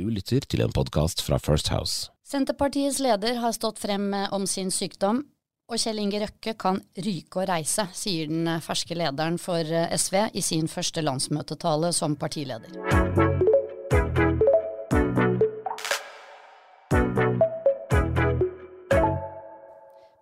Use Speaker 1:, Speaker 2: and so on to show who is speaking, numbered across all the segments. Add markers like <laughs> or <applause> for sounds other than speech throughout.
Speaker 1: Du lytter til en podkast fra First House.
Speaker 2: Senterpartiets leder har stått frem om sin sykdom, og Kjell Inge Røkke kan ryke og reise, sier den ferske lederen for SV i sin første landsmøtetale som partileder.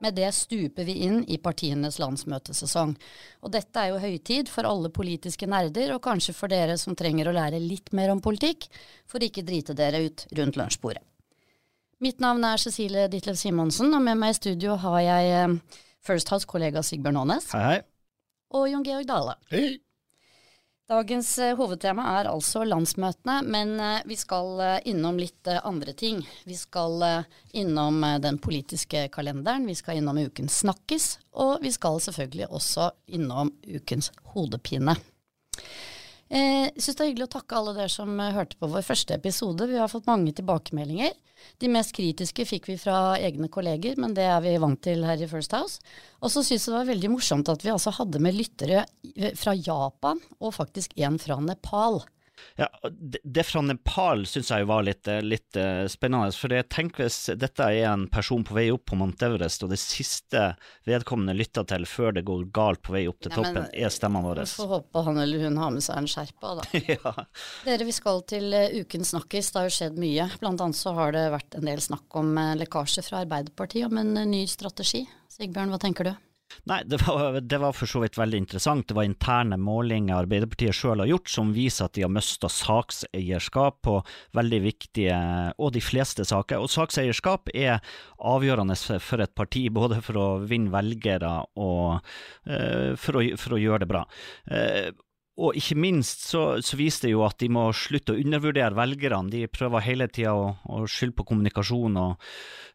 Speaker 2: Med det stuper vi inn i partienes landsmøtesesong. Og dette er jo høytid for alle politiske nerder, og kanskje for dere som trenger å lære litt mer om politikk, for ikke drite dere ut rundt lunsjbordet. Mitt navn er Cecilie Ditlev Simonsen, og med meg i studio har jeg eh, First House-kollega Sigbjørn Aanes.
Speaker 3: Hei, hei.
Speaker 2: Og Jon Georg Dale.
Speaker 3: Hei.
Speaker 2: Dagens eh, hovedtema er altså landsmøtene, men eh, vi skal eh, innom litt andre ting. Vi skal innom den politiske kalenderen, vi skal innom ukens snakkis, og vi skal selvfølgelig også innom ukens hodepine. Eh, Jeg syns det er hyggelig å takke alle dere som eh, hørte på vår første episode. Vi har fått mange tilbakemeldinger. De mest kritiske fikk vi fra egne kolleger, men det er vi vant til her i First House. Og så syns jeg det var veldig morsomt at vi altså hadde med lyttere fra Japan, og faktisk en fra Nepal.
Speaker 3: Ja, det, fra Nepal syns jeg var litt, eh, litt eh, spennende. For jeg tenker hvis dette er en person på vei opp på Mount Everest, og det siste vedkommende lytter til før det går galt på vei opp til
Speaker 2: Nei, men-
Speaker 3: toppen, er stemmen vår.
Speaker 2: Vi får håpe han eller hun har med seg en skjerpa, da. <laughs>
Speaker 3: ja.
Speaker 2: Dere, vi skal til eh, ukens snakkis. Det har jo skjedd mye. Blant annet så har det vært en del snakk om lekkasje fra Arbeiderpartiet om en ny strategi. Sigbjørn, hva tenker du?
Speaker 3: Nei, det var, det var for så vidt veldig interessant. Det var interne målinger Arbeiderpartiet sjøl har gjort, som viser at de har mista sakseierskap på veldig viktige, og de fleste saker. Og sakseierskap er avgjørende for et parti, både for å vinne velgere og uh, for, å, for å gjøre det bra. Eh, og ikke minst så, så viser det jo at de må slutte å undervurdere velgerne. De prøver hele tida å, å skylde på kommunikasjon og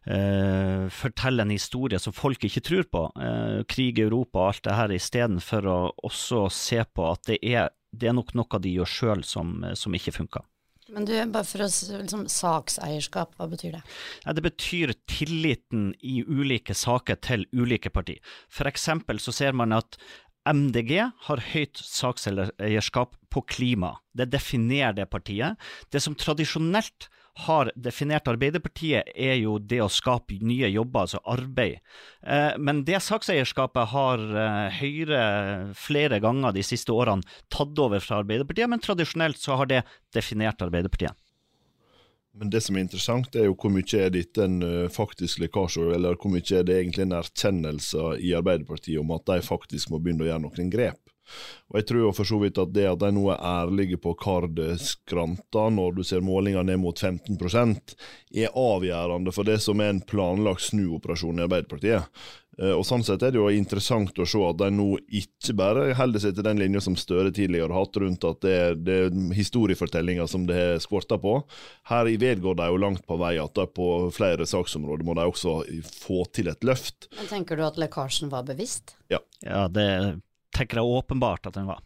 Speaker 3: eh, fortelle en historie som folk ikke tror på. Eh, krig i Europa og alt det her, istedenfor å også se på at det er, det er nok noe de gjør sjøl som, som ikke funker.
Speaker 2: Men du, bare for å liksom, Sakseierskap, hva betyr det?
Speaker 3: Ja, det betyr tilliten i ulike saker til ulike partier. For eksempel så ser man at MDG har høyt sakseierskap på klima. Det definerer det partiet. Det som tradisjonelt har definert Arbeiderpartiet, er jo det å skape nye jobber, altså arbeid. Eh, Men det sakseierskapet har eh, Høyre flere ganger de siste årene tatt over fra Arbeiderpartiet, men tradisjonelt så har det definert Arbeiderpartiet.
Speaker 4: Men det som er interessant, er jo hvor mye er dette en ø, faktisk lekkasje, eller hvor mye er det egentlig en erkjennelse i Arbeiderpartiet om at de faktisk må begynne å gjøre noen grep. Og Jeg tror jo for så vidt at det at de nå er ærlige på kardskranta når du ser målinger ned mot 15% er avgjørende for det som er en planlagt snuoperasjon i Arbeiderpartiet. Eh, Og Sånn sett er det jo interessant å se at de nå ikke bare holder seg til den linja som Støre tidligere har hatt rundt at det er, det er historiefortellinga som det har skorta på. Her vedgår de jo langt på vei at de på flere saksområder må de også få til et løft.
Speaker 2: Men Tenker du at lekkasjen var bevisst?
Speaker 4: Ja.
Speaker 3: Ja, det tenker jeg åpenbart at den var.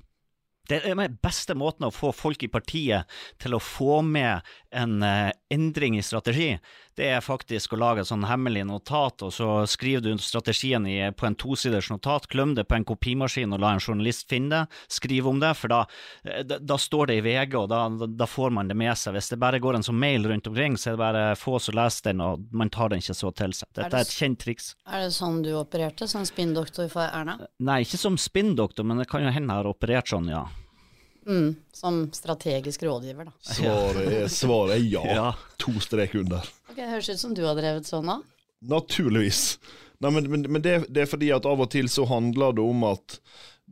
Speaker 3: Det er den beste måten å få folk i partiet til å få med en eh, endring i strategi, det er faktisk å lage et sånn hemmelig notat, og så skriver du strategien i, på en tosiders notat, glem det på en kopimaskin og la en journalist finne det, skriv om det, for da, eh, da, da står det i VG, og da, da får man det med seg. Hvis det bare går en sånn mail rundt omkring, så er det bare få som leser den, og man tar den ikke så til seg.
Speaker 2: Er
Speaker 3: Dette
Speaker 2: det
Speaker 3: er et kjent triks.
Speaker 2: Er det sånn du opererte, som spinndoktor for Erna?
Speaker 3: Nei, ikke som spinndoktor, men det kan jo hende jeg har operert sånn, ja.
Speaker 2: Mm, som strategisk rådgiver, da.
Speaker 4: Svaret er, svaret er ja. <laughs>
Speaker 3: Ja.
Speaker 4: To strek under.
Speaker 2: Ok, Høres ut som du har drevet sånn da.
Speaker 4: Naturligvis. Nei, men men, men det, det er fordi at av og til så handler det om at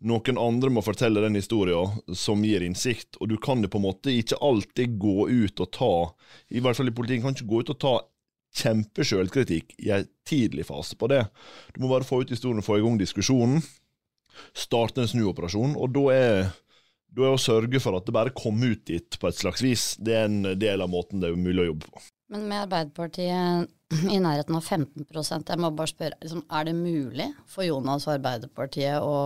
Speaker 4: noen andre må fortelle den historien som gir innsikt, og du kan jo på en måte ikke alltid gå ut og ta I hvert fall i politikken kan du ikke gå ut og ta kjempesjølkritikk i en tidlig fase på det. Du må bare få ut historien, få i gang diskusjonen, starte en snuoperasjon, og da er da er å sørge for at det bare kommer ut dit på et slags vis, det er en del av måten det er mulig å jobbe på.
Speaker 2: Men med Arbeiderpartiet i nærheten av 15% jeg må bare spørre, liksom, er det mulig for Jonas og Arbeiderpartiet å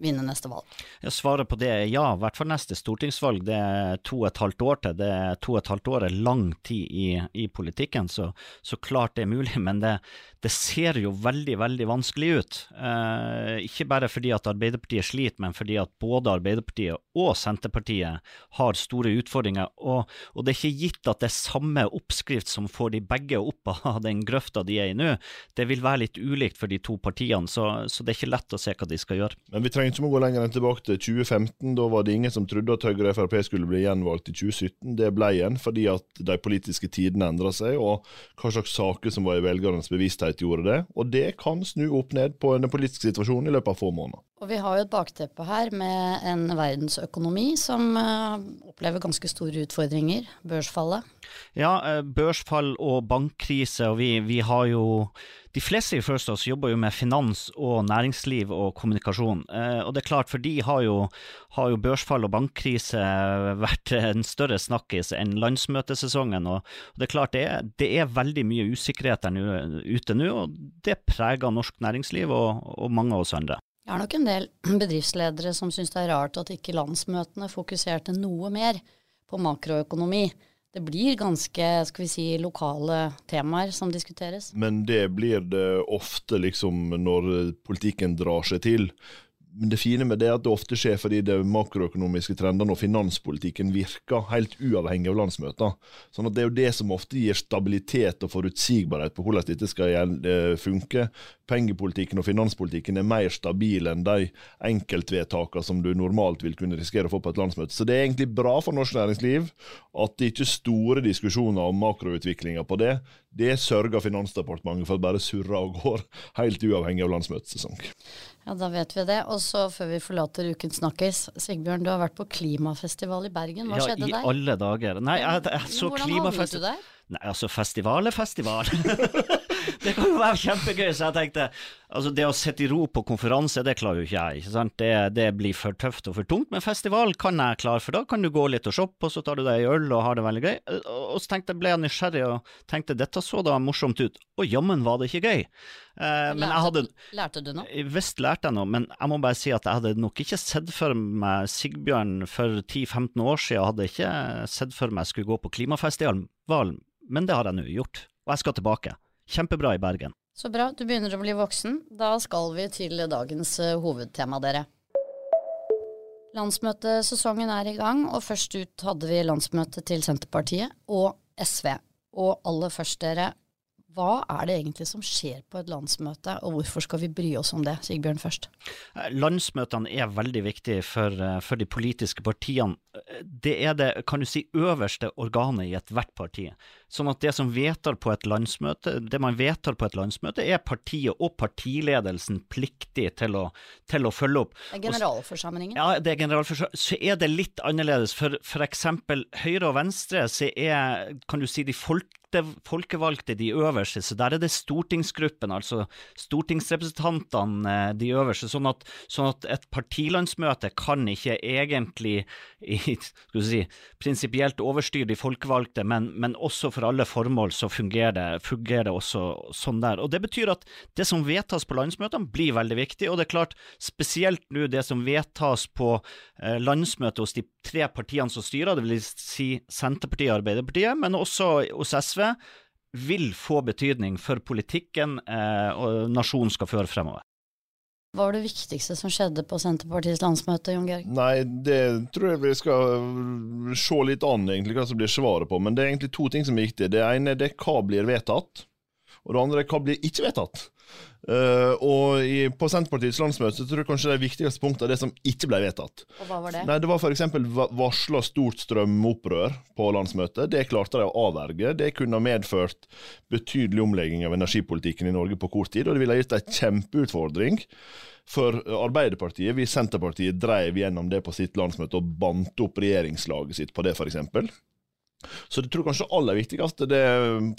Speaker 2: vinne neste valg?
Speaker 3: Jeg svarer på det er ja, i hvert fall neste stortingsvalg. Det er to og et halvt år til. Det er to og et halvt år er lang tid i, i politikken, så, så, klart det er mulig. <laughs> Men det, det ser jo veldig, veldig vanskelig ut. Eh, ikke bare fordi at Arbeiderpartiet sliter, men fordi at både Arbeiderpartiet og Senterpartiet har store utfordringer. Og, og det er ikke gitt at det er samme oppskrift som får de begge opp av den grøfta de er i nå. Det vil være litt ulikt for de to partiene, så, så det er ikke lett å se hva de skal gjøre.
Speaker 4: Men vi trenger ikke å gå lenger enn tilbake til 2015. Da var det ingen som trodde at Høyre og Frp skulle bli gjenvalgt i 2017. Det ble en fordi at de politiske tidene endra seg, og hva slags saker som var i velgernes bevissthet, gjorde det. Og det kan snu opp ned på den politiske situasjonen i løpet av få måneder.
Speaker 2: Og vi har jo et bakteppe her med en verdensøkonomi som uh, opplever ganske store utfordringer. Børsfallet.
Speaker 3: Ja, uh, børsfall og bankkrise. Og vi, vi, har jo De fleste i First House jobber jo med finans og næringsliv og kommunikasjon. Uh, og det er klart, for de har jo, har jo børsfall og bankkrise vært en større snakkis enn landsmøtesesongen. Og det er klart, det er, det er veldig mye usikkerhet der ute nå, og det preger norsk næringsliv og, og mange av oss andre.
Speaker 2: Det er nok en del <clears throat> bedriftsledere som syns det er rart at ikke landsmøtene fokuserte noe mer på makroøkonomi. Det blir ganske skal vi si, lokale temaer som diskuteres.
Speaker 4: Men det blir det ofte liksom når politikken drar seg til. Men det fine med det er at det ofte skjer fordi de makroøkonomiske trendene og finanspolitikken virker helt uavhengig av landsmøter. Sånn at Det er jo det som ofte gir stabilitet og forutsigbarhet på hvordan dette skal eh, funke. Pengepolitikken og finanspolitikken er mer stabile enn de enkeltvedtakene som du normalt vil kunne risikere å få på et landsmøte. Så det er egentlig bra for norsk næringsliv at det ikke er store diskusjoner om makroutviklinga på det. Det sørger Finansdepartementet for at bare surrer og går, helt uavhengig av landsmøtesesong.
Speaker 2: Ja, da vet vi det. Og så før vi forlater Uken snakkis, Sigbjørn, du har vært på klimafestival i Bergen. Hva
Speaker 3: ja,
Speaker 2: skjedde der?
Speaker 3: Ja, i alle dager. Nei, jeg, jeg så
Speaker 2: Hvordan havnet du der?
Speaker 3: Nei, altså, festival er festival. Det kan jo være kjempegøy, så jeg tenkte altså det å sitte i ro på konferanse, det klarer jo ikke jeg. ikke sant? Det, det, blir for tøft og for tungt. Men festival kan jeg klare, for da kan du gå litt og shoppe, og så tar du deg en øl og har det veldig gøy. Og så tenkte, ble jeg nysgjerrig og tenkte dette så da morsomt ut, og jammen var det ikke gøy.
Speaker 2: Eh, men jeg hadde Lærte du noe?
Speaker 3: Visst lærte jeg noe, men jeg må bare si at jeg hadde nok ikke sett for meg Sigbjørn for 10-15 år siden, jeg hadde ikke sett for meg jeg skulle gå på klimafestival men det har jeg nå gjort, og jeg skal tilbake. Kjempebra i Bergen.
Speaker 2: Så bra, du begynner å bli voksen. Da skal vi til dagens uh, hovedtema, dere. Landsmøtesesongen er i gang, og først ut hadde vi landsmøte til Senterpartiet og SV. Og aller først, dere, hva er det egentlig som skjer på et landsmøte, og hvorfor skal vi bry oss om det? Sigbjørn først.
Speaker 3: Eh, landsmøtene er veldig viktige for, eh, for, de politiske partiene. Det er det kan du si, øverste organet i ethvert parti. Sånn at det som vedtar på et landsmøte, det man vedtar på et landsmøte, er partiet og partiledelsen pliktig til å, til å følge opp.
Speaker 2: Det er generalforsamlingen?
Speaker 3: Ja, det er generalforsamlingen. Så er det litt annerledes. For f.eks. Høyre og Venstre så er, kan du si, de folk folkevalgte de øverste, så der er det stortingsgruppen, altså stortingsrepresentantene de øverste. Sånn at, sånn at et partilandsmøte kan ikke egentlig skal si, prinsipielt overstyr de folkevalgte, men, men, også for alle formål så fungerer det, fungerer det også sånn der. Og Det betyr at det som vedtas på landsmøtene blir veldig viktig, og det er klart spesielt nå det som vedtas på eh, landsmøtet hos de tre partiene som styrer, vil si Senterpartiet og Arbeiderpartiet, men også hos SV vil få betydning for politikken eh, og nasjonen skal føre fremover.
Speaker 2: Hva var det viktigste som skjedde på Senterpartiets landsmøte, Jon Georg?
Speaker 4: Nei, det tror jeg vi skal se litt an, egentlig, hva som blir svaret på. Men det er egentlig to ting som er viktige. Det ene er hva blir vedtatt, og det andre er hva blir ikke vedtatt. Uh, og i, På Senterpartiets landsmøte tror jeg kanskje det viktigste punktet er det som ikke ble vedtatt.
Speaker 2: Og hva var Det
Speaker 4: Nei, det var f.eks. varsla stort strømopprør på landsmøtet. Det klarte de å avverge. Det kunne ha medført betydelig omlegging av energipolitikken i Norge på kort tid, og det ville ha gitt en kjempeutfordring for Arbeiderpartiet hvis Senterpartiet drev gjennom det på sitt landsmøte og bandt opp regjeringslaget sitt på det, f.eks. Så det tror kanskje aller viktigste det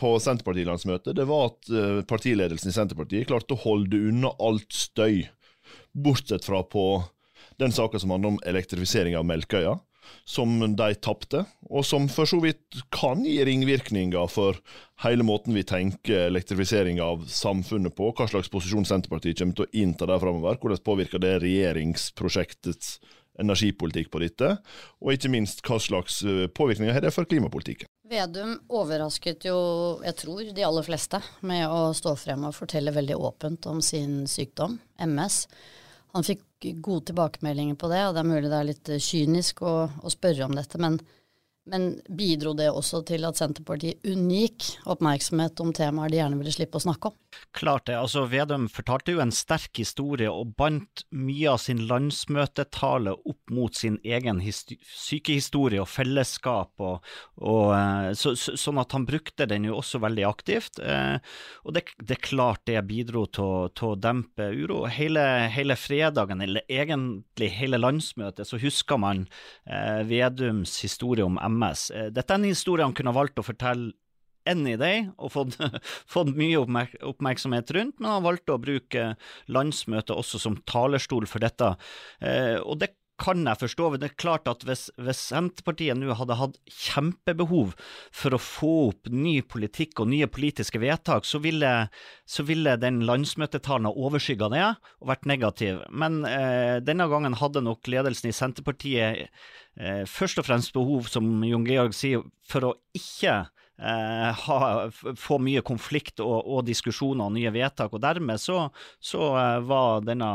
Speaker 4: på Senterpartilandsmøtet, det var at eh, partiledelsen i Senterpartiet klarte å holde unna alt støy, bortsett fra på den saka som handler om elektrifisering av Melkøya. som de tapte, og som for så vidt kan gi ringvirkninger for hele måten vi tenker elektrifisering av samfunnet på, hva slags posisjon Senterpartiet kommer til å innta der framover, hvordan påvirker det regjeringsprosjektets energipolitikk på dette, og ikke minst hva slags eh, påvirkninger har det for klimapolitikken.
Speaker 2: Vedum overrasket jo, jeg tror, de aller fleste med å stå frem og fortelle veldig åpent om sin sykdom, MS. Han fikk gode tilbakemeldinger på det, og det er mulig det er litt kynisk å, å spørre om dette, men men bidro det også til at Senterpartiet unngikk oppmerksomhet om temaer de gjerne ville slippe å snakke om?
Speaker 3: Klart det. altså Vedum fortalte jo en sterk historie og bandt mye av sin landsmøtetale opp mot sin egen sykehistorie og fellesskap, og, og, eh, så, så, sånn at han brukte den jo også veldig aktivt. Eh, og det, det er klart det bidro til, til å dempe uro. Hele, hele, fredagen, eller egentlig hele landsmøtet, så husker man eh, Vedums historie om MS. Eh, dette er en historie han kunne valgt å fortelle any day og fått, <laughs> fått mye oppmerksomhet rundt, men han valgte å bruke landsmøtet også som talerstol for dette. Eh, og det kan jeg forstå. men Det er klart at hvis, hvis Senterpartiet nå hadde hatt kjempebehov for å få opp ny politikk og nye politiske vedtak, så ville, så ville den landsmøtetalen ha overskygga det og vært negativ. Men eh, denne gangen hadde nok ledelsen i Senterpartiet eh, først og fremst behov, som Jon Georg sier, for å ikke eh, ha, få mye konflikt og, og, diskusjoner og nye vedtak. og Dermed så, så eh, var denne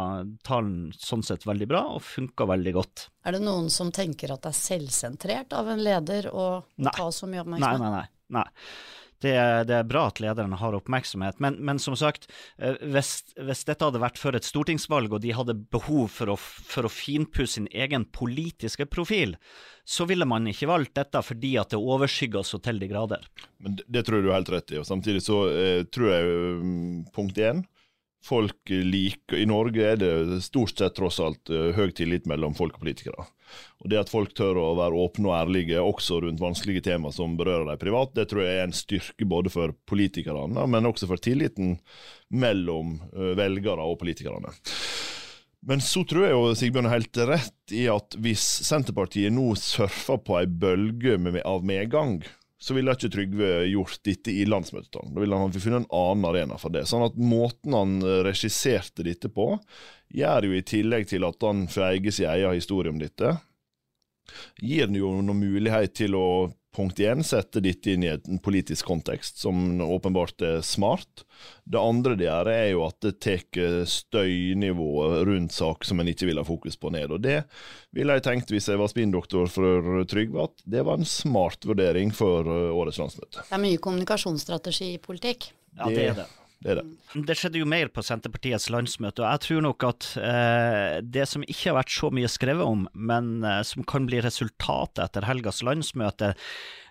Speaker 3: talen sånn sett veldig bra og funka veldig godt.
Speaker 2: Er det noen som tenker at det er selvsentrert av en leder å nei. ta så mye oppmerksomhet?
Speaker 3: Nei, nei, nei. nei. Det, det, er bra at lederen har oppmerksomhet, men, men som sagt, eh, hvis, hvis, dette hadde vært før et stortingsvalg og de hadde behov for å, for å finpusse sin egen politiske profil, så ville man ikke valgt dette fordi at det overskygger så til de grader.
Speaker 4: Men Det, det tror jeg du har helt rett i. og Samtidig så eh, tror jeg um, punkt én folk liker I Norge er det stort sett tross alt uh, høy tillit mellom folk og politikere. Og Det at folk tør å være åpne og ærlige også rundt vanskelige tema som berører dem privat, det tror jeg er en styrke både for politikerne, men også for tilliten mellom uh, velgere og politikerne. Men så tror jeg jo Sigbjørn har helt rett i at hvis Senterpartiet nå surfer på ei bølge av medgang, så ville ikke Trygve gjort dette i landsmøtetalen. Da ville han funnet en annen arena for det. Sånn at måten han regisserte dette på, gjør jo i tillegg til at han får eie sin egen historie om dette, gir den jo noen mulighet til å punkt én, sette dette inn i en politisk kontekst, som åpenbart er smart. Det andre det gjør, er jo at det tar støynivået rundt sak som en ikke vil ha fokus på, ned. Og det ville jeg tenkt, hvis jeg var spinndoktor for Trygve, at det var en smart vurdering for eh, årets landsmøte.
Speaker 2: Det er mye kommunikasjonsstrategi i politikk.
Speaker 3: Ja, det er det.
Speaker 4: Det, er det.
Speaker 3: det skjedde jo mer på Senterpartiets landsmøte, og jeg tror nok at eh, det som ikke har vært så mye skrevet om, men eh, som kan bli resultatet etter helgas landsmøte,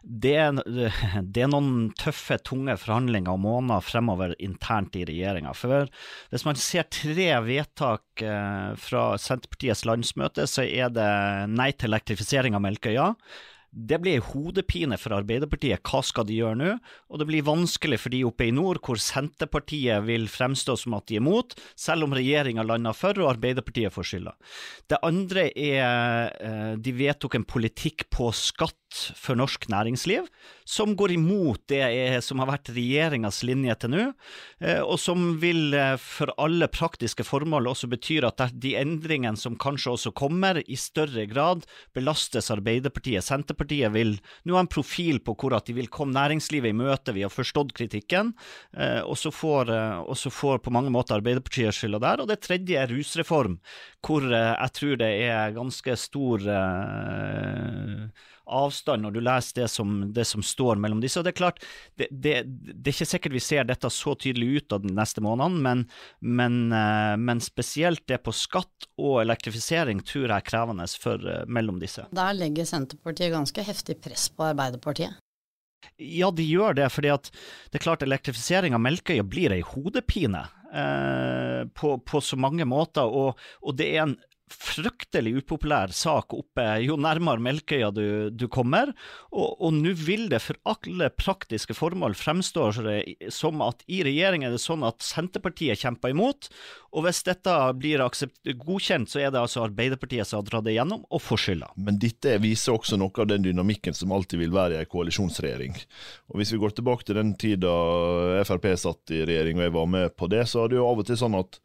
Speaker 3: det er, <laughs> det er, noen tøffe, tunge forhandlinger og måneder fremover internt i regjeringa. For hvis man ser tre vedtak eh, fra Senterpartiets landsmøte, så er det nei til elektrifisering av Melkøya. Det blir hodepine for Arbeiderpartiet, hva skal de gjøre nå? Og det blir vanskelig for de oppe i nord, hvor Senterpartiet vil fremstå som at de er imot, selv om regjeringa lander for og Arbeiderpartiet får skylda. Det andre er eh, de vedtok en politikk på skatt for norsk næringsliv, som går imot det som har vært regjeringas linje til nå, eh, og som vil eh, for alle praktiske formål også betyr at de endringene som kanskje også kommer, i større grad belastes Arbeiderpartiet. Senterpartiet vil nå ha en profil på hvor at de vil komme næringslivet i møte, vi har forstått kritikken, eh, og så får, og så får på mange måter Arbeiderpartiet skylda der. Og det tredje er rusreform, hvor jeg tror det er ganske stor avstand når du leser det som, det som står mellom disse. Og Det er klart, det, det, det, er ikke sikkert vi ser dette så tydelig ut av de neste månedene, men, men, eh, men spesielt det på skatt og elektrifisering tror jeg er krevende for eh, mellom disse.
Speaker 2: Der legger Senterpartiet ganske heftig press på Arbeiderpartiet.
Speaker 3: Ja, de gjør det, fordi at det er klart elektrifisering av Melkøya blir ei hodepine eh, på, på, så mange måter. Og, og, det er en fryktelig upopulær sak oppe jo nærmere Melkøya du, du kommer, og, og nå vil det for alle praktiske formål fremstå som at i regjering er det sånn at Senterpartiet kjemper imot, og hvis dette blir godkjent, så er det altså Arbeiderpartiet som har dratt det gjennom, og får skylda.
Speaker 4: Men dette viser også noe av den dynamikken som alltid vil være i en koalisjonsregjering. Og Hvis vi går tilbake til den tida Frp satt i regjering og jeg var med på det, så er det jo av og til sånn at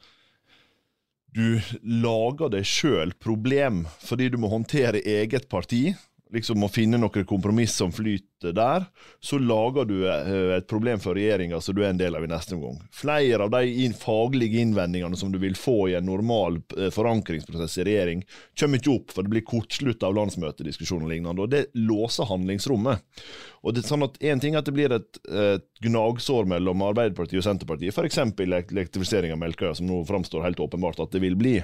Speaker 4: du lager deg sjøl problem fordi du må håndtere eget parti, liksom må finne noen kompromiss som flyter der, så lager du eh, et problem for regjeringa som du er en del av i neste omgang. Flere av de faglige innvendingene som du vil få i en normal eh, forankringsprosess i regjering, kommer ikke opp, for det blir kortslutt av landsmøtediskusjon og lignende, og det låser handlingsrommet. Og det er sånn at En ting er at det blir et, et gnagsår mellom Arbeiderpartiet og Senterpartiet, f.eks. elektrifisering av Melkøya, som nå framstår helt åpenbart at det vil bli.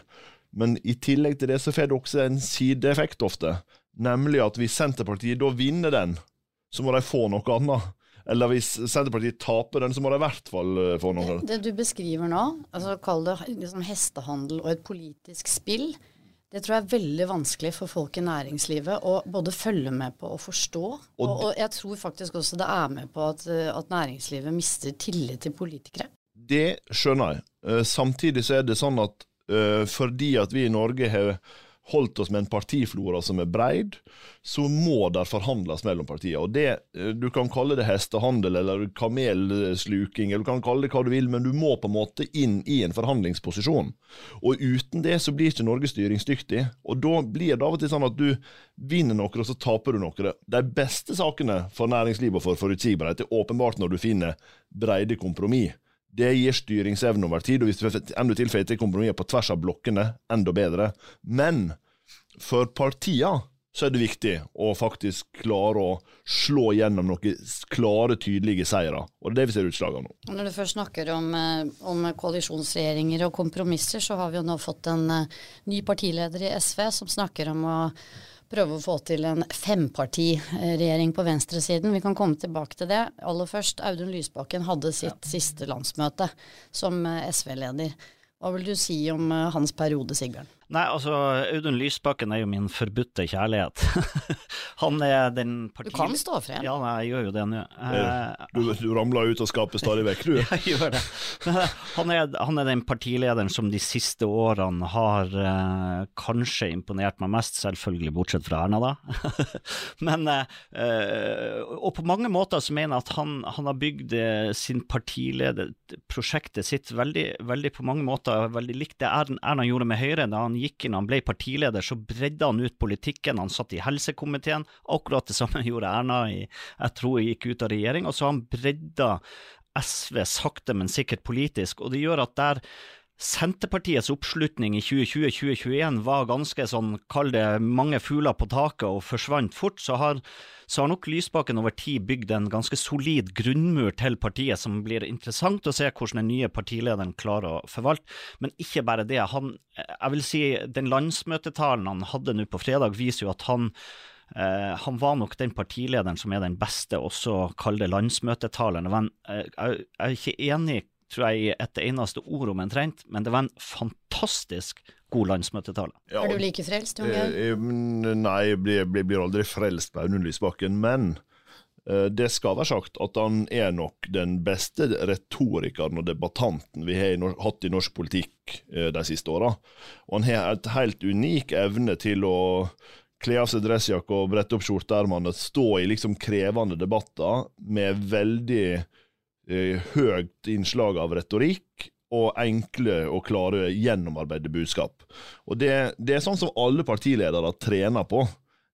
Speaker 4: Men i tillegg til det så får det også en sideeffekt ofte, nemlig at hvis Senterpartiet da vinner den, så må de få noe annet. Eller hvis Senterpartiet taper den, så må de i hvert fall eh, få noe.
Speaker 2: Det du beskriver nå, altså kall det liksom hestehandel og et politisk spill, det tror jeg er veldig vanskelig for folk i næringslivet å både følge med på og forstå. Og, og, jeg tror faktisk også det er med på at, at, næringslivet mister tillit til politikere.
Speaker 4: Det skjønner jeg. Eh, samtidig så er det sånn at fordi at vi i Norge har holdt oss med en partiflora som er breid, så må der forhandles mellom partiene. Og det, eh, Du kan kalle det hestehandel eller kamelsluking, eller du kan kalle det hva du vil, men du må på en måte inn i en forhandlingsposisjon. Og uten det så blir ikke Norge styringsdyktig. Og da blir det av og til sånn at du vinner noe, og så taper du noe. De beste sakene for næringslivet og for forutsigbarhet er åpenbart når du finner breide kompromiss. Det gir styringsevne over tid, og hvis du enda får til kompromisser på tvers av blokkene, enda bedre. Men for partiene så er det viktig å faktisk klare å slå gjennom noen klare, tydelige seire. Og det er det vi ser utslag av nå.
Speaker 2: Når du først snakker om, eh, om, koalisjonsregjeringer og kompromisser, så har vi jo nå fått en uh, ny partileder i SV som snakker om å prøve å få til en fempartiregjering på venstresiden. Vi kan komme tilbake til det. Aller først, Audun Lysbakken hadde sitt ja. siste landsmøte som eh, SV-leder. Hva vil du si om eh, hans periode, Sigbjørn?
Speaker 3: Nei, altså, Audun Lysbakken er jo min forbudte kjærlighet. <laughs> han er den
Speaker 2: partiet... Du kan stå for en.
Speaker 3: Ja, nei, jeg gjør jo det nå.
Speaker 4: Eh, du, du, ramler ut av skapet stadig vekk, du. <laughs>
Speaker 3: jeg gjør det. Han er, han er, den partilederen som de siste årene har eh, kanskje imponert meg mest, selvfølgelig bortsett fra Erna, da. <laughs> Men, eh, og på mange måter så mener jeg at han, han har bygd eh, sin partileder, prosjektet sitt, veldig, veldig på mange måter veldig likt det Erna gjorde med Høyre. da han gikk inn, han ble partileder, så bredde han ut politikken. Han satt i helsekomiteen, akkurat det samme <laughs> gjorde Erna i, jeg tror hun gikk ut av regjering. Så han bredda SV sakte, men sikkert politisk, og det gjør at der Senterpartiets oppslutning i 2020-2021 var ganske sånn, kall det mange fugler på taket og forsvant fort, så har, så har nok Lysbakken over tid bygd en ganske solid grunnmur til partiet som blir interessant å se hvordan den nye partilederen klarer å forvalte. Men ikke bare det. Han, jeg vil si Den landsmøtetalen han hadde nå på fredag, viser jo at han Uh, han var nok den partilederen som er den beste, også kall det landsmøtetalen. Uh, jeg, jeg, er ikke enig tror jeg, i et eneste ord om omtrent, men det var en fantastisk god landsmøtetale.
Speaker 2: Ja, er du like frelst, Jon Georg?
Speaker 4: Eh, mm, nei, jeg blir, blir, aldri frelst på Audun Lysbakken. Men uh, det skal være sagt at han er nok den beste retorikeren og debattanten vi har hatt i norsk politikk uh, de siste åra. Og han har et helt unik evne til å kle av seg dressjakke og brette opp skjorteermene, stå i liksom krevende debatter med veldig eh, høyt innslag av retorikk og enkle og klare, gjennomarbeidede budskap. Og det, det, er sånn som alle partiledere trener på.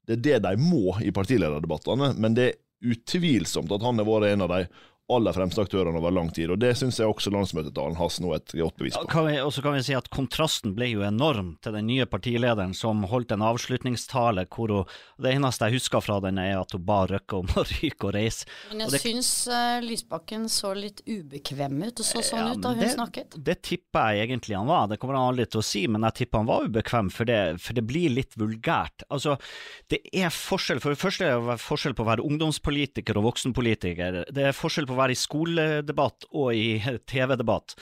Speaker 4: Det er det de må i partilederdebattene, men det er utvilsomt at han har vært en av de aller fremste aktørene over lang tid. og Det syns jeg også landsmøtetalen har nå et godt bevis på.
Speaker 3: Ja, og så kan vi si at Kontrasten ble jo enorm til den nye partilederen som holdt en avslutningstale hvor hun, det eneste jeg husker fra den, er at hun ba Røkke om <laughs> å ryke og reise.
Speaker 2: Men jeg det, syns uh, Lysbakken så litt ubekvem ut, og så sånn ja, ut da hun
Speaker 3: det,
Speaker 2: snakket.
Speaker 3: Det tipper jeg egentlig han var, det kommer han aldri til å si, men jeg tipper han var ubekvem, for det, for det blir litt vulgært. Altså, det er forskjell, for det første er det forskjell på å være ungdomspolitiker og voksenpolitiker. Det er forskjell på å være i skoledebatt og i TV-debatt,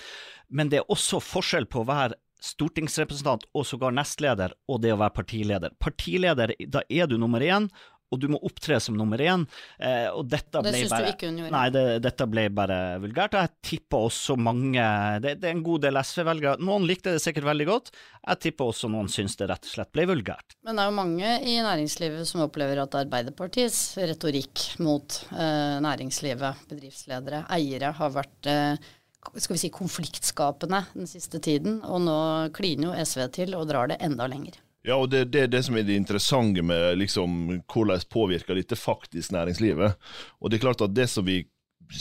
Speaker 3: men det er også forskjell på å være stortingsrepresentant og sågar nestleder, og det å være partileder. Partileder, da er du nummer én, og du må opptre som nummer én. Eh, og dette
Speaker 2: Det
Speaker 3: ble
Speaker 2: syns
Speaker 3: bare
Speaker 2: du ikke hun gjorde?
Speaker 3: Nei, det, dette ble bare vulgært. og Jeg tipper også mange Det, det er en god del SV-velgere. Noen likte det sikkert veldig godt. Jeg tipper også noen syns det rett og slett ble vulgært.
Speaker 2: Men det er jo mange i næringslivet som opplever at Arbeiderpartiets retorikk mot eh, næringslivet, bedriftsledere, eiere, har vært eh, skal vi si konfliktskapende den siste tiden. Og nå kliner jo SV til og drar det enda lenger.
Speaker 4: Ja, og det, det er det som er det interessante med liksom, hvordan påvirker dette faktisk næringslivet. Og det er klart at det som vi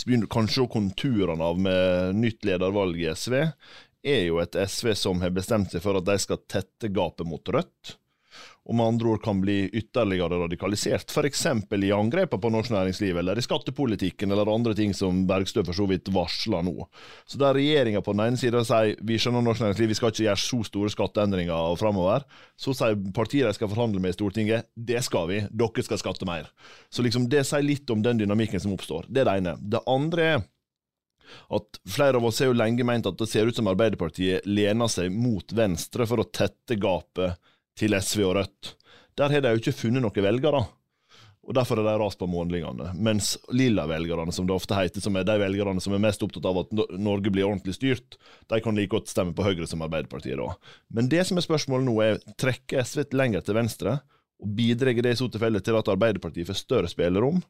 Speaker 4: begynner kanskje å konturene av med nytt ledervalg i SV, er jo et SV som har bestemt seg for at de skal tette gapet mot Rødt og med andre ord kan bli ytterligere radikalisert, f.eks. i angrepene på norsk næringsliv, eller i skattepolitikken, eller andre ting som Bergstø for så vidt varsler nå. Så der regjeringa på den ene sida sier vi skjønner norsk næringsliv, vi skal ikke gjøre så store skatteendringer framover, så sier partiet de skal forhandle med i Stortinget, det skal vi, dere skal skatte mer. Så liksom det sier litt om den dynamikken som oppstår. Det er det ene. Det andre er at flere av oss har jo lenge ment at det ser ut som Arbeiderpartiet lener seg mot venstre for å tette gapet til SV og Rødt. Der har de jo ikke funnet noen velgere. Og Derfor er de ras på målingene. Mens lilla-velgerne, som det ofte heter, som er de velgerne som er mest opptatt av at Norge blir ordentlig styrt, de kan like godt stemme på Høyre som Arbeiderpartiet da. Men det som er spørsmålet nå, er trekker SV lenger til venstre, og bidrar det i så tilfelle til at Arbeiderpartiet får større spillerom?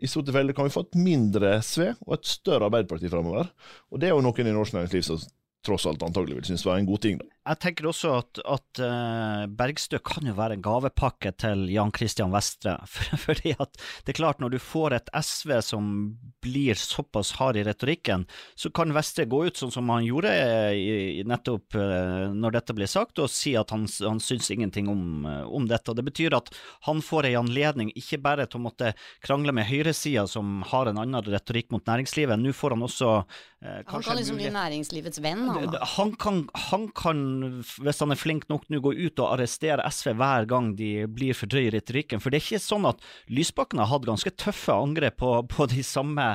Speaker 4: I så tilfelle kan vi få et mindre SV og et større Arbeiderparti framover. Og det er jo noen i norsk næringsliv som tross alt antagelig vil synes var en god ting. da.
Speaker 3: Jeg tenker også at, at uh, Bergstø kan jo være en gavepakke til Jan Christian Vestre. <laughs> For, fordi at det er klart, når du får et SV som blir såpass hard i retorikken, så kan Vestre gå ut sånn som han gjorde i, i nettopp uh, når dette ble sagt, og si at han, han syns ingenting om, uh, om, dette. Og Det betyr at han får en anledning ikke bare til å måtte krangle med høyresida, som har en annen retorikk mot næringslivet, nå får han også
Speaker 2: Han kan liksom bli næringslivets venn, han da?
Speaker 3: Han kan, han kan hvis han er flink nok nå, gå ut og arrestere SV hver gang de blir for drøye i retorikken. For det er ikke sånn at Lysbakken har hatt ganske tøffe angrep på, på de, samme,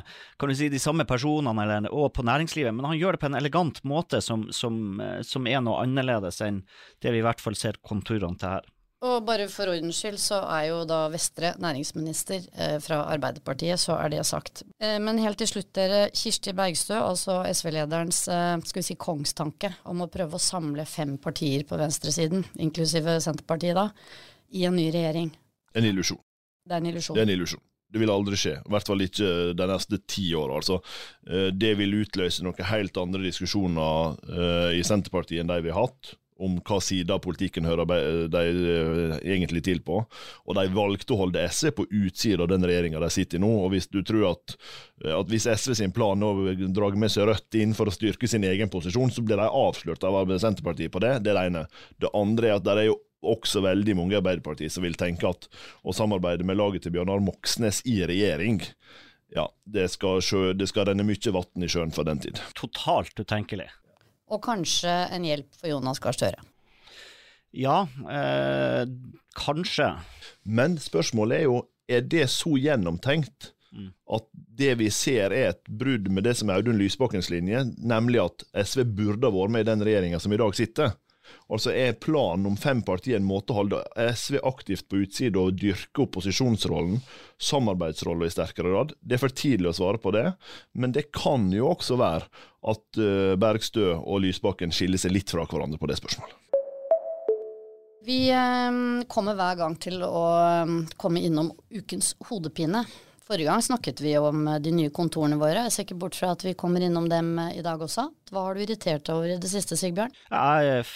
Speaker 3: si, de samme personene eller, og på næringslivet, men han gjør det på en elegant måte som, som, som er noe annerledes enn det vi i hvert fall ser konturene til her.
Speaker 2: Og bare for ordens skyld så er jo da Vestre næringsminister eh, fra Arbeiderpartiet, så er det sagt. Eh, men helt til slutt dere, Kirsti Bergstø, altså SV-lederens eh, skal vi si kongstanke om å prøve å samle fem partier på venstresiden, inklusive Senterpartiet da, i en ny regjering.
Speaker 4: En illusjon.
Speaker 2: Det er en illusjon.
Speaker 4: Det er en illusjon. Det vil aldri skje, i hvert fall ikke de neste ti åra. Altså. Eh, det vil utløse noen helt andre diskusjoner uh, i Senterpartiet enn de vi har hatt om hva side av politikken hører de eh, egentlig til på. Og de valgte å holde SV på utsida av den regjeringa de sitter i nå. Og hvis du tror at, at hvis SV sin plan nå drar med seg Rødt inn for å styrke sin egen posisjon, så blir de avslørt av Senterpartiet på det. Det er det ene. Det andre er at det er jo også veldig mange i Arbeiderpartiet som vil tenke at å samarbeide med laget til Bjørnar Moxnes i regjering ja, det skal, sjø, det skal renne mye vann i sjøen for den tid.
Speaker 3: Totalt utenkelig
Speaker 2: og kanskje en hjelp for Jonas Gahr Støre.
Speaker 3: Ja, eh, kanskje.
Speaker 4: Men spørsmålet er jo, er det så gjennomtenkt mm. at det vi ser er et brudd med det som er Audun Lysbakkens linje, nemlig at SV burde ha vært med i den regjeringa som i dag sitter? Altså Er planen om fem partier en måte å holde SV aktivt på utsida og dyrke opposisjonsrollen, samarbeidsrollen i sterkere grad? Det er for tidlig å svare på det, men det kan jo også være at uh, Bergstø og Lysbakken skiller seg litt fra hverandre på det spørsmålet.
Speaker 2: Vi um, kommer hver gang til å um, komme innom ukens hodepine. Forrige gang snakket vi om de nye kontorene våre. Jeg ser ikke bort fra at vi kommer innom dem i dag også. Hva har du irritert deg over i det siste, Sigbjørn?
Speaker 3: Jeg er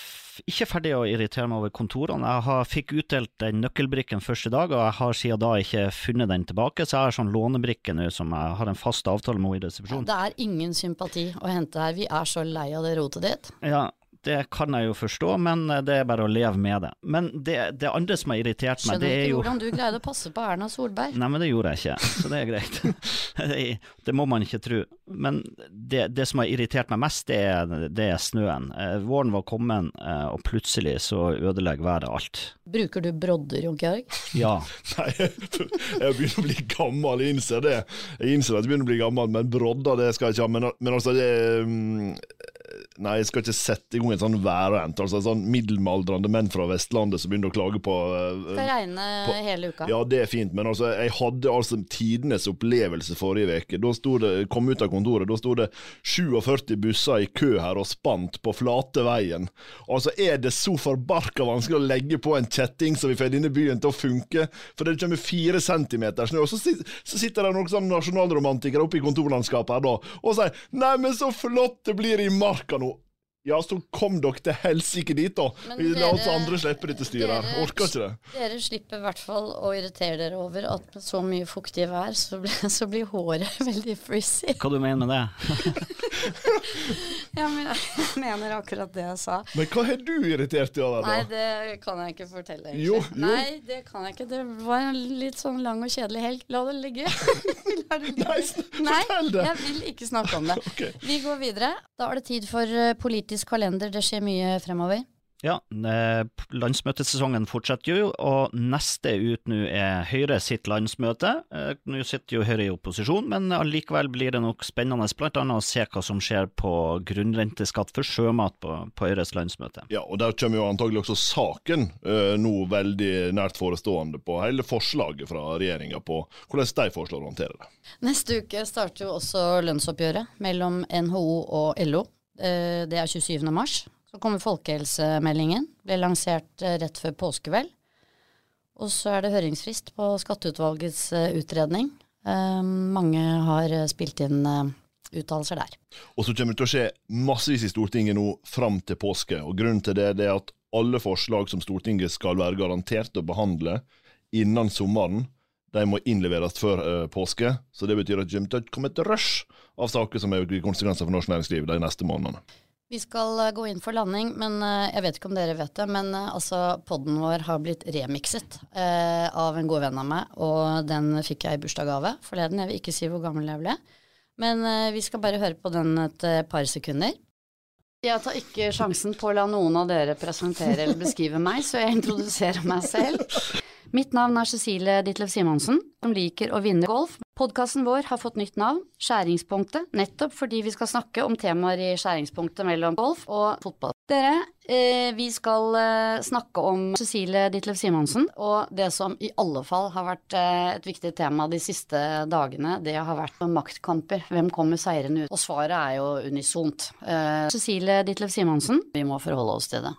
Speaker 3: ikke ferdig å irritere meg over kontorene. Jeg har, fikk utdelt den nøkkelbrikken første dag, og jeg har siden da ikke funnet den tilbake. Så jeg har sånn lånebrikke nå som jeg har en fast avtale med i resepsjonen.
Speaker 2: Det er ingen sympati å hente her. Vi er så lei av det rotet ditt.
Speaker 3: Ja, det kan jeg jo forstå, men eh, det er bare å leve med det. Men det, det andre som har irritert meg, det er jo
Speaker 2: Skjønner ikke hvordan du greide å passe på Erna Solberg.
Speaker 3: Nei, men det gjorde jeg ikke, så det er greit. <laughs> <laughs> det må man ikke tro. Men det, det, som har irritert meg mest, det er, det er snøen. Eh, våren var kommet, eh, og plutselig så ødelegger været alt.
Speaker 2: Bruker du brodder, Jon Georg?
Speaker 3: Ja. <laughs>
Speaker 4: Nei, jeg begynner å bli gammel, jeg innser det. Jeg innser at jeg begynner å bli gammel, men brodder det skal jeg ikke ha. Men, men altså, det mm, Nei, jeg skal ikke sette i gang en sånn værrent. Altså sånn middelaldrende menn fra Vestlandet som begynner å klage på uh,
Speaker 2: Skal regne
Speaker 4: på,
Speaker 2: hele uka.
Speaker 4: Ja, det er fint, men altså, jeg hadde altså tidenes opplevelse forrige uke. Da sto det, kom ut av kontoret, da sto det 47 busser i kø her og spant på flate veien. Altså, er det så forbarka vanskelig å legge på en kjetting som vi får denne byen til å funke, For det kommer fire centimeter snø, og så, så sitter det noen sånn nasjonalromantikere oppe i kontorlandskapet her da, og sier 'nei, men så flott det blir i marka nå'. Ja, så kom dere til helsike dit, da.
Speaker 2: Men
Speaker 4: La oss andre slippe dette styret her. Orker ikke det.
Speaker 2: Dere slipper i hvert fall å irritere dere over at med så mye fuktig vær, så blir, <laughs> så blir håret <laughs> veldig frizzy.
Speaker 3: Hva du mener med det? <laughs>
Speaker 2: Ja, men jeg mener akkurat det jeg sa.
Speaker 4: Men hva har du irritert deg over,
Speaker 2: Nei, det kan jeg ikke fortelle. egentlig.
Speaker 4: Jo, jo.
Speaker 2: Nei, det kan jeg ikke. Det var en litt sånn lang og kjedelig helg. La det ligge. <laughs>
Speaker 4: Nei, fortell det.
Speaker 2: jeg vil ikke snakke om det. <laughs>
Speaker 4: okay.
Speaker 2: Vi går videre. Da er det tid for eh, politisk kalender. Det skjer mye fremover.
Speaker 3: Ja, eh, landsmøtesesongen fortsetter jo, og neste ut nå er Høyre sitt landsmøte. Eh, Nå sitter jo Høyre i opposisjon, men allikevel blir det nok spennende annet å se hva som skjer på grunnrenteskatt for sjømat på, på Høyres landsmøte.
Speaker 4: Ja, og der kommer jo antagelig også saken eh, nå veldig nært forestående på hele forslaget fra regjeringa på hvordan de foreslår å håndtere det.
Speaker 2: Neste uke starter jo også lønnsoppgjøret mellom NHO og LO. Eh, Det er 27. mars. Så kommer folkehelsemeldingen. Ble lansert eh, rett før påske, vel. Og så er det høringsfrist på skatteutvalgets eh, utredning. Eh, Mange har spilt inn uttalelser der.
Speaker 4: Og så kommer det til å skje massevis i Stortinget nå fram til påske. og Grunnen til det, er at alle forslag som Stortinget skal være garantert å behandle innen sommeren, de må innleveres før eh, påske. Så det betyr at det kommer et rush av saker som er konsekvenser for norsk næringsliv de neste månedene.
Speaker 2: Vi skal eh, gå inn for landing, men eh, jeg vet ikke om dere vet det, men eh, altså, podden vår har blitt remikset eh, av en god venn av meg, og den fikk jeg i bursdagsgave forleden. Jeg vil ikke si hvor gammel jeg ble, men eh, vi skal bare høre på den et par sekunder. Jeg tar ikke sjansen på å la noen av dere presentere eller beskrive meg, så jeg introduserer meg selv. Mitt navn er Cecilie Ditlev Simonsen, som liker å vinne golf. Podkasten vår har fått nytt navn, Skjæringspunktet, nettopp fordi vi skal snakke om temaer i skjæringspunktet mellom golf og fotball. Dere, eh, vi skal eh, snakke om Cecilie Ditlev Simonsen, og det som i alle fall har vært eh, et viktig tema de siste dagene, det har vært maktkamper. Hvem kommer seirende ut? Og svaret er jo unisont. Cecilie Ditlev Simonsen, vi må forholde oss til det.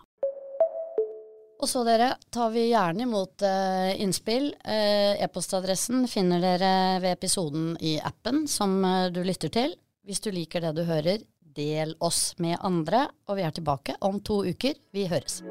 Speaker 2: Og så dere, tar vi gjerne imot uh, innspill. Uh, E-postadressen finner dere ved episoden i appen som uh, du lytter til. Hvis du liker det du hører, del oss med andre, og vi er tilbake om to uker. Vi høres.